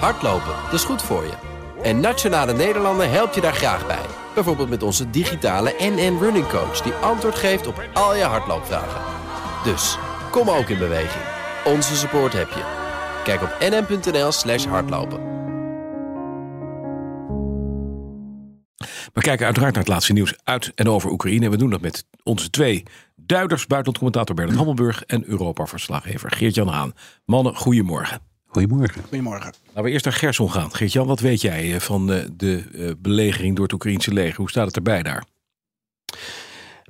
Hardlopen, dat is goed voor je. En Nationale Nederlanden helpt je daar graag bij. Bijvoorbeeld met onze digitale NN Running Coach... die antwoord geeft op al je hardloopvragen. Dus, kom ook in beweging. Onze support heb je. Kijk op nn.nl slash hardlopen. We kijken uiteraard naar het laatste nieuws uit en over Oekraïne. En we doen dat met onze twee duiders, buitenlandcommentator Bernard Hammelburg en Europa-verslaggever Geert-Jan Haan. Mannen, goedemorgen. Goedemorgen. Goedemorgen. Laten we eerst naar Gerson gaan. Geert-Jan, wat weet jij eh, van de, de eh, belegering door het Oekraïnse leger? Hoe staat het erbij daar?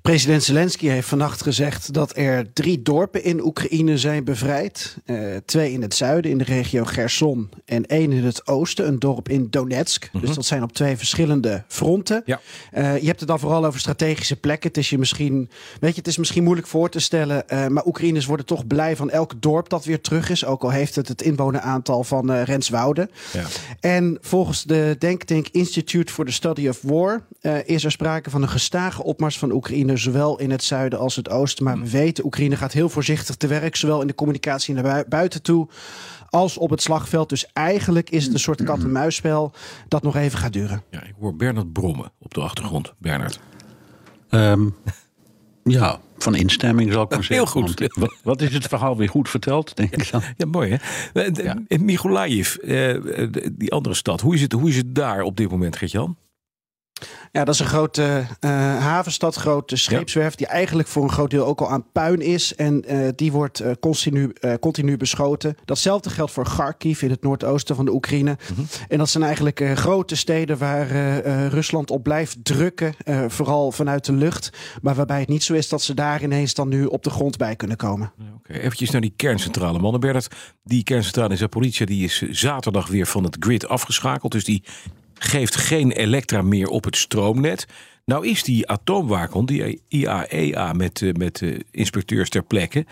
President Zelensky heeft vannacht gezegd dat er drie dorpen in Oekraïne zijn bevrijd. Uh, twee in het zuiden, in de regio Gerson. En één in het oosten, een dorp in Donetsk. Dus dat zijn op twee verschillende fronten. Ja. Uh, je hebt het dan vooral over strategische plekken. Het is je misschien, weet je, het is misschien moeilijk voor te stellen. Uh, maar Oekraïners worden toch blij van elk dorp dat weer terug is. Ook al heeft het het inwoneraantal van Renswoude. Ja. En volgens de denktank Institute for the Study of War is er sprake van een gestage opmars van Oekraïne zowel in het zuiden als het oosten. Maar we weten, Oekraïne gaat heel voorzichtig te werk, zowel in de communicatie naar buiten toe als op het slagveld. Dus eigenlijk is het een soort kat-en-muisspel dat nog even gaat duren. Ja, ik hoor Bernard brommen op de achtergrond. Bernard. Um, ja, van instemming zal ik maar Heel zeggen. goed. Want, wat, wat, is het verhaal weer goed verteld, denk ik dan? Ja, mooi hè. Ja. Mykolaiv, uh, die andere stad. Hoe is, het, hoe is het daar op dit moment, Gert-Jan? Ja, dat is een grote uh, havenstad, grote scheepswerf, ja. die eigenlijk voor een groot deel ook al aan puin is. En uh, die wordt uh, continu, continu beschoten. Datzelfde geldt voor Kharkiv in het noordoosten van de Oekraïne. Mm -hmm. En dat zijn eigenlijk grote steden waar Rusland op blijft drukken, vooral vanuit de lucht. Maar waarbij het niet zo is dat ze daar ineens dan nu op de grond bij kunnen komen. Oké, okay. eventjes naar die kerncentrale. Mannenbert, die kerncentrale in Zaporizhia die is zaterdag weer van het grid afgeschakeld. Dus die geeft geen elektra meer op het stroomnet. Nou is die atoomwaakhond, die IAEA met, met uh, inspecteurs ter plekke.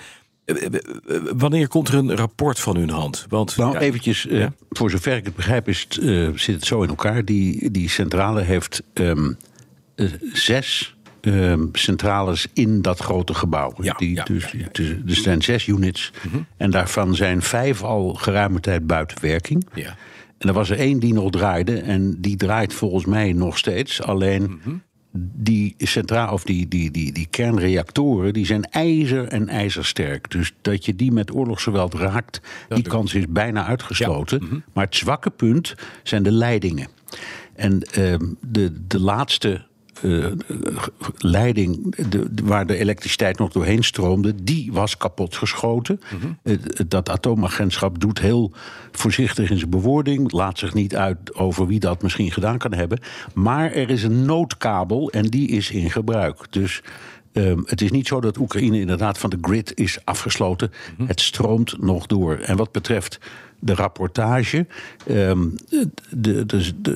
Wanneer komt er een rapport van hun hand? Want, nou, ja, eventjes, uh, voor zover ik het begrijp, is het, uh, zit het zo in elkaar. Die, die centrale heeft um, zes um, centrales in dat grote gebouw. Ja, die, dus, dus er zijn zes units. Mhm. En daarvan zijn vijf al geruime tijd buiten werking. Ja. En er was er één die nog draaide. En die draait volgens mij nog steeds. Alleen Mhm. die, centraal, of die, die, die, die kernreactoren die zijn ijzer en ijzersterk. Dus dat je die met oorlogsgeweld raakt, die kans is bijna uitgesloten. Ja, mhm. Maar het zwakke punt zijn de leidingen. En uh, de, de laatste uh, leiding de, waar de elektriciteit nog doorheen stroomde, die was kapot geschoten. Mhm. Uh, dat atoomagentschap doet heel voorzichtig in zijn bewoording, laat zich niet uit over wie dat misschien gedaan kan hebben. Maar er is een noodkabel en die is in gebruik. Dus Um, het is niet zo dat Oekraïne inderdaad van de grid is afgesloten. Mm-hmm. Het stroomt nog door. En wat betreft de rapportage. Um,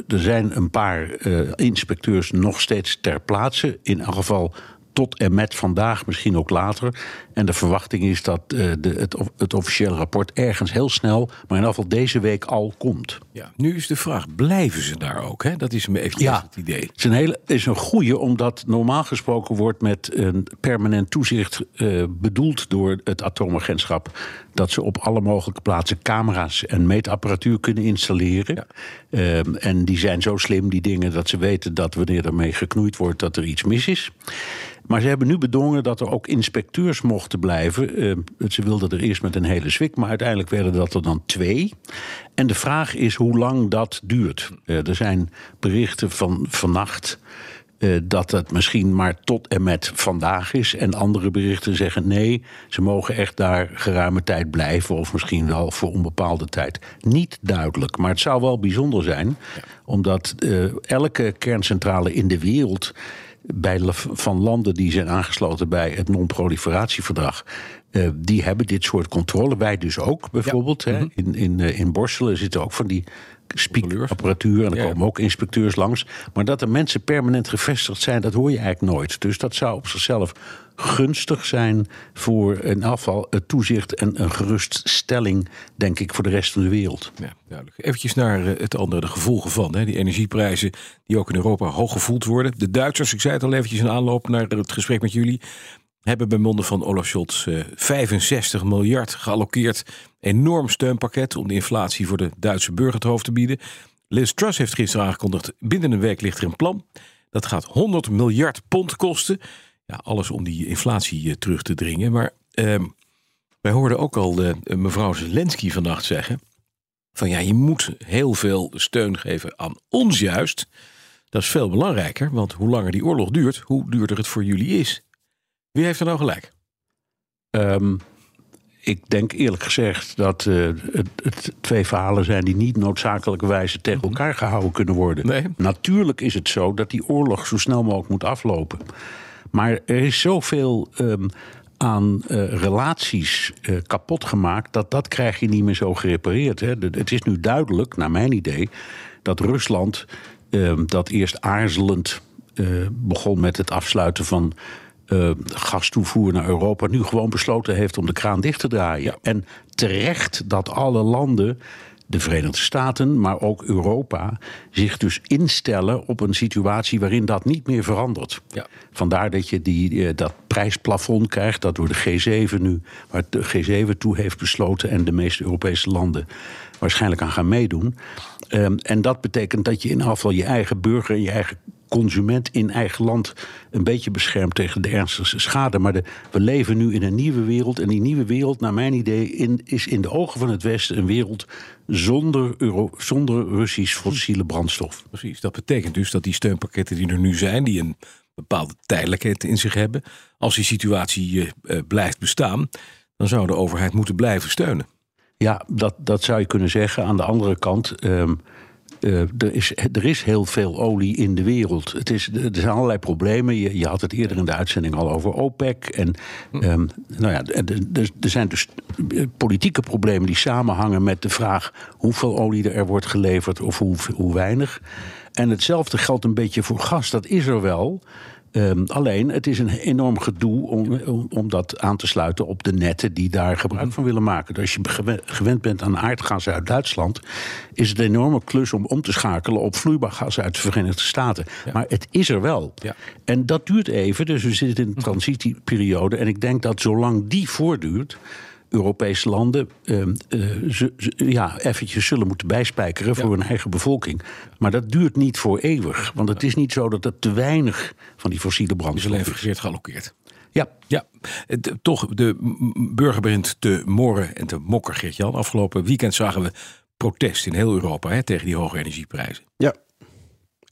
er zijn een paar uh, inspecteurs nog steeds ter plaatse. In elk geval tot en met vandaag, misschien ook later. En de verwachting is dat uh, de, het, het, officiële rapport ergens heel snel, maar in ieder geval deze week al komt. Ja, nu is de vraag, blijven ze daar ook? Hè? Dat is me even ja, het idee. Het is een, hele, is een goede, omdat normaal gesproken wordt met een permanent toezicht uh, bedoeld door het atoomagentschap. Dat ze op alle mogelijke plaatsen camera's en meetapparatuur kunnen installeren. Ja. Um, en die zijn zo slim, die dingen, dat ze weten dat wanneer ermee geknoeid wordt, dat er iets mis is. Maar ze hebben nu bedongen dat er ook inspecteurs mochten blijven. Uh, ze wilden er eerst met een hele zwik, maar uiteindelijk werden dat er dan twee. En de vraag is hoe lang dat duurt. Uh, er zijn berichten van vannacht. Uh, dat het misschien maar tot en met vandaag is. En andere berichten zeggen nee, ze mogen echt daar geruime tijd blijven. Of misschien wel voor onbepaalde tijd. Niet duidelijk, maar het zou wel bijzonder zijn. Ja. Omdat uh, elke kerncentrale in de wereld bij, van landen die zijn aangesloten bij het non-proliferatieverdrag. Uh, die hebben dit soort controle. Wij dus ook bijvoorbeeld. Ja. Hè. -hmm. In, in, uh, in Borselen zitten ook van die spiekapparatuur. En er ja. komen ook inspecteurs langs. Maar dat er mensen permanent gevestigd zijn, dat hoor je eigenlijk nooit. Dus dat zou op zichzelf gunstig zijn voor in afval het toezicht en een geruststelling, denk ik, voor de rest van de wereld. Ja, duidelijk. Eventjes naar het andere, de gevolgen van hè, die energieprijzen die ook in Europa hoog gevoeld worden. De Duitsers, ik zei het al eventjes in aanloop naar het gesprek met jullie. Hebben bij monden van Olaf Scholz 65 miljard geallockeerd. Enorm steunpakket om de inflatie voor de Duitse burger het hoofd te bieden. Liz Truss heeft gisteren aangekondigd, binnen een week ligt er een plan. Dat gaat 100 miljard pond kosten. Ja, alles om die inflatie terug te dringen. Maar uh, wij hoorden ook al de, mevrouw Zelensky vannacht zeggen... van ja, je moet heel veel steun geven aan ons juist... Dat is veel belangrijker, want hoe langer die oorlog duurt, hoe duurder het voor jullie is. Wie heeft er nou gelijk? Um, ik denk eerlijk gezegd dat uh, het, het, twee verhalen zijn die niet noodzakelijkerwijze tegen mhm. elkaar gehouden kunnen worden. Nee. Natuurlijk is het zo dat die oorlog zo snel mogelijk moet aflopen. Maar er is zoveel um, aan uh, relaties uh, kapot gemaakt dat dat krijg je niet meer zo gerepareerd. Hè. Het is nu duidelijk, naar mijn idee, dat Rusland Ehm, dat eerst aarzelend eh, begon met het afsluiten van uh, gastoevoer naar Europa, nu gewoon besloten heeft om de kraan dicht te draaien. En terecht dat alle landen, de Verenigde Staten, maar ook Europa, zich dus instellen op een situatie waarin dat niet meer verandert. Ja. Vandaar dat je die, dat prijsplafond krijgt, dat door de G7 nu, waar de G7 toe heeft besloten en de meeste Europese landen waarschijnlijk aan gaan meedoen. Um, en dat betekent dat je in afval je eigen burger en je eigen consument in eigen land een beetje beschermt tegen de ernstigste schade. Maar de, we leven nu in een nieuwe wereld. En die nieuwe wereld, naar mijn idee, in, is in de ogen van het Westen een wereld zonder, Euro, zonder Russisch fossiele brandstof. Precies, dat betekent dus dat die steunpakketten die er nu zijn, die een bepaalde tijdelijkheid in zich hebben, als die situatie uh, blijft bestaan, dan zou de overheid moeten blijven steunen. Ja, dat, dat zou je kunnen zeggen. Aan de andere kant. Um, uh, er, is, er is heel veel olie in de wereld. Het is, er zijn allerlei problemen. Je, je had het eerder in de uitzending al over OPEC. En um, nou ja, er, er zijn dus eh, politieke problemen die samenhangen met de vraag hoeveel olie er wordt geleverd of hoe, hoe weinig. En hetzelfde geldt een beetje voor gas. Dat is er wel. Um, alleen, het is een enorm gedoe om, om, dat aan te sluiten op de netten die daar gebruik van willen maken. Dus als je gewend bent aan aardgas uit Duitsland, is het een enorme klus om om te schakelen op vloeibaar gas uit de Verenigde Staten. Maar het is er wel. Ja. En dat duurt even, dus we zitten in een transitieperiode. En ik denk dat zolang die voortduurt. Europese landen uh, uh, ja, eventjes zullen moeten bijspijkeren voor hun eigen bevolking. Maar dat duurt niet voor eeuwig. Want het is niet zo dat er te weinig van die fossiele brandstof is. alleen vergeerd geallockeerd. Ja. ja. Toch, de burger begint te morren en te mokken, Geert-Jan. Afgelopen weekend zagen we protest in heel Europa hè, tegen die hoge energieprijzen. Ja,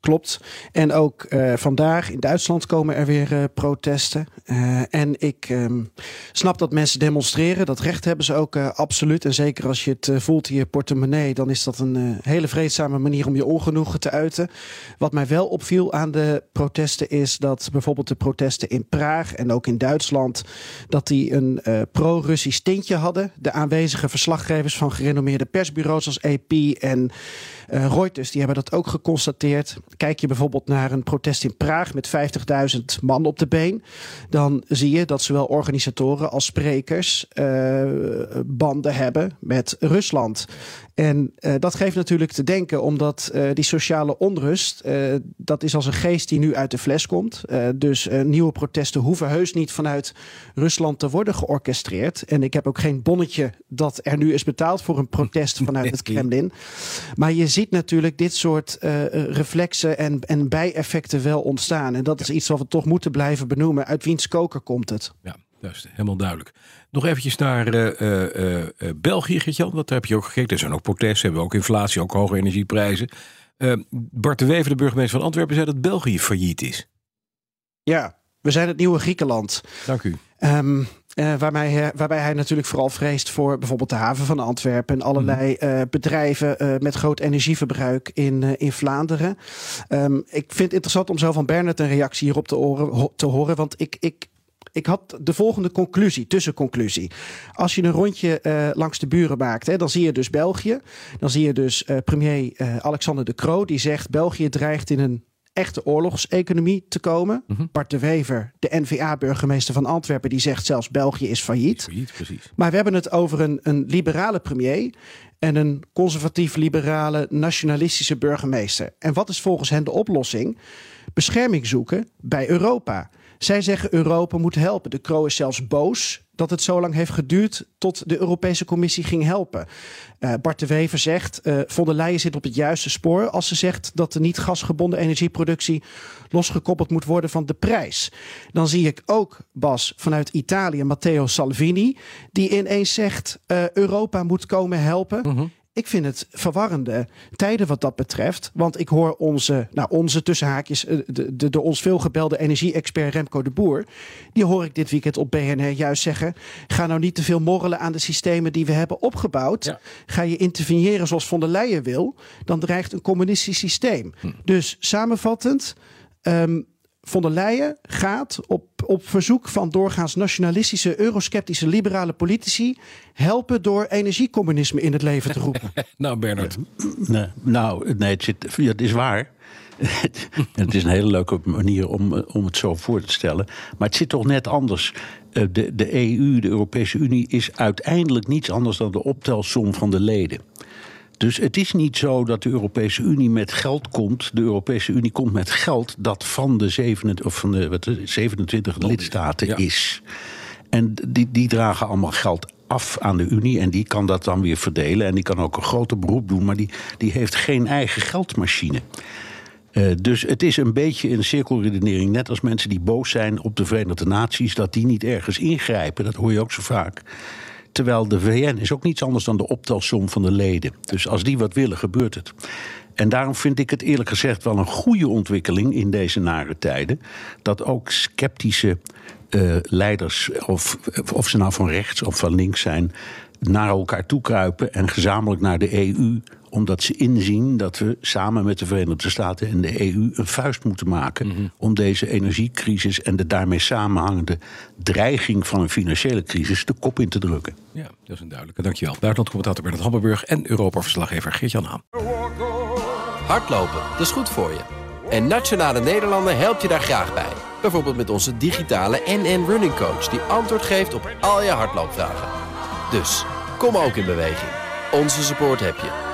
Klopt. En ook uh, vandaag in Duitsland komen er weer uh, protesten. Uh, en ik um, snap dat mensen demonstreren. Dat recht hebben ze ook absoluut. En zeker als je het voelt in je portemonnee, dan is dat een hele vreedzame manier om je ongenoegen te uiten. Wat mij wel opviel aan de protesten is dat bijvoorbeeld de protesten in Praag en ook in Duitsland, dat die een pro-Russisch tintje hadden. De aanwezige verslaggevers van gerenommeerde persbureaus als AP en Reuters, die hebben dat ook geconstateerd. Kijk je bijvoorbeeld naar een protest in Praag met 50.000 man op de been, dan zie je dat zowel organisatoren als sprekers uh, banden hebben met Rusland. En uh, dat geeft natuurlijk te denken, omdat uh, die sociale onrust, uh, dat is als een geest die nu uit de fles komt. dus nieuwe protesten hoeven heus niet vanuit Rusland te worden georchestreerd. En ik heb ook geen bonnetje dat er nu is betaald voor een protest vanuit het Kremlin. Maar je ziet natuurlijk dit soort reflexen en, en bijeffecten wel ontstaan. En dat is iets wat we toch moeten blijven benoemen. Uit wiens koker komt het? Ja. Juist, helemaal duidelijk. Nog eventjes naar uh, uh, uh, België, Gertjan. Wat heb je ook gekeken? Er zijn ook protesten, hebben ook inflatie, ook hoge energieprijzen. Bart de Wever, de burgemeester van Antwerpen, zei dat België failliet is. Ja, we zijn het nieuwe Griekenland. Dank u. Um, uh, waarbij, hij, waarbij, hij natuurlijk vooral vreest voor bijvoorbeeld de haven van Antwerpen en allerlei uh, bedrijven met groot energieverbruik in, in Vlaanderen. Um, ik vind het interessant om zo van Bernard een reactie hierop te, oren, te horen, want ik, ik ik had de volgende conclusie, tussenconclusie. Als je een rondje uh, langs de buren maakt, hè, dan zie je dus België. Dan zie je dus uh, premier uh, Alexander de Croo, die zegt België dreigt in een echte oorlogseconomie te komen. Mm -hmm. Bart de Wever, de NVA-burgemeester van Antwerpen, die zegt zelfs België is failliet. failliet precies. Maar we hebben het over een, een liberale premier en een conservatief-liberale nationalistische burgemeester. En wat is volgens hen de oplossing? Bescherming zoeken bij Europa. Zij zeggen Europa moet helpen. De Kro is zelfs boos dat het zo lang heeft geduurd tot de Europese Commissie ging helpen. Uh, Bart de Wever zegt, uh, von der Leyen zit op het juiste spoor als ze zegt dat de niet gasgebonden energieproductie losgekoppeld moet worden van de prijs. Dan zie ik ook, Bas, vanuit Italië, Matteo Salvini, die ineens zegt uh, Europa moet komen helpen. -hmm. Ik vind het verwarrende tijden wat dat betreft. Want ik hoor onze, nou onze tussenhaakjes, de, de, de ons veelgebelde energie-expert Remco de Boer. Die hoor ik dit weekend op BNR juist zeggen. Ga nou niet te veel morrelen aan de systemen die we hebben opgebouwd. Ja. Ga je interveneren zoals von der Leyen wil. Dan dreigt een communistisch systeem. Hm. Dus samenvattend. Um, von der Leyen gaat op, op verzoek van doorgaans nationalistische, eurosceptische, liberale politici helpen door energiecommunisme in het leven te roepen. nou, Bernard. Nee, nou, nee, het, zit, het is waar. het is een hele leuke manier om, om het zo voor te stellen. Maar het zit toch net anders. De, de EU, de Europese Unie, is uiteindelijk niets anders dan de optelsom van de leden. Dus het is niet zo dat de Europese Unie met geld komt. De Europese Unie komt met geld dat van de, 27, of van de, wat, 27 lidstaten ja. is. En die, die dragen allemaal geld af aan de Unie en die kan dat dan weer verdelen. En die kan ook een groter beroep doen, maar die, die heeft geen eigen geldmachine. Uh, dus het is een beetje een cirkelredenering. Net als mensen die boos zijn op de Verenigde Naties, dat die niet ergens ingrijpen. Dat hoor je ook zo vaak. Terwijl de VN is ook niets anders dan de optelsom van de leden. Dus als die wat willen, gebeurt het. En daarom vind ik het eerlijk gezegd wel een goede ontwikkeling in deze nare tijden. Dat ook sceptische uh, leiders, of, of ze nou van rechts of van links zijn, naar elkaar toe kruipen en gezamenlijk naar de EU omdat ze inzien dat we samen met de Verenigde Staten en de EU een vuist moeten maken mm -hmm. om deze energiecrisis en de daarmee samenhangende dreiging van een financiële crisis de kop in te drukken. Ja, dat is een duidelijke. Dankjewel. Buitenlandcommentator Bernard Hammerburg en Europa-verslaggever Geert-Jan Haan. Hardlopen, dat is goed voor je. En Nationale Nederlanden helpt je daar graag bij. Bijvoorbeeld met onze digitale NN Running Coach... die antwoord geeft op al je hardloopvragen. Dus, kom ook in beweging. Onze support heb je.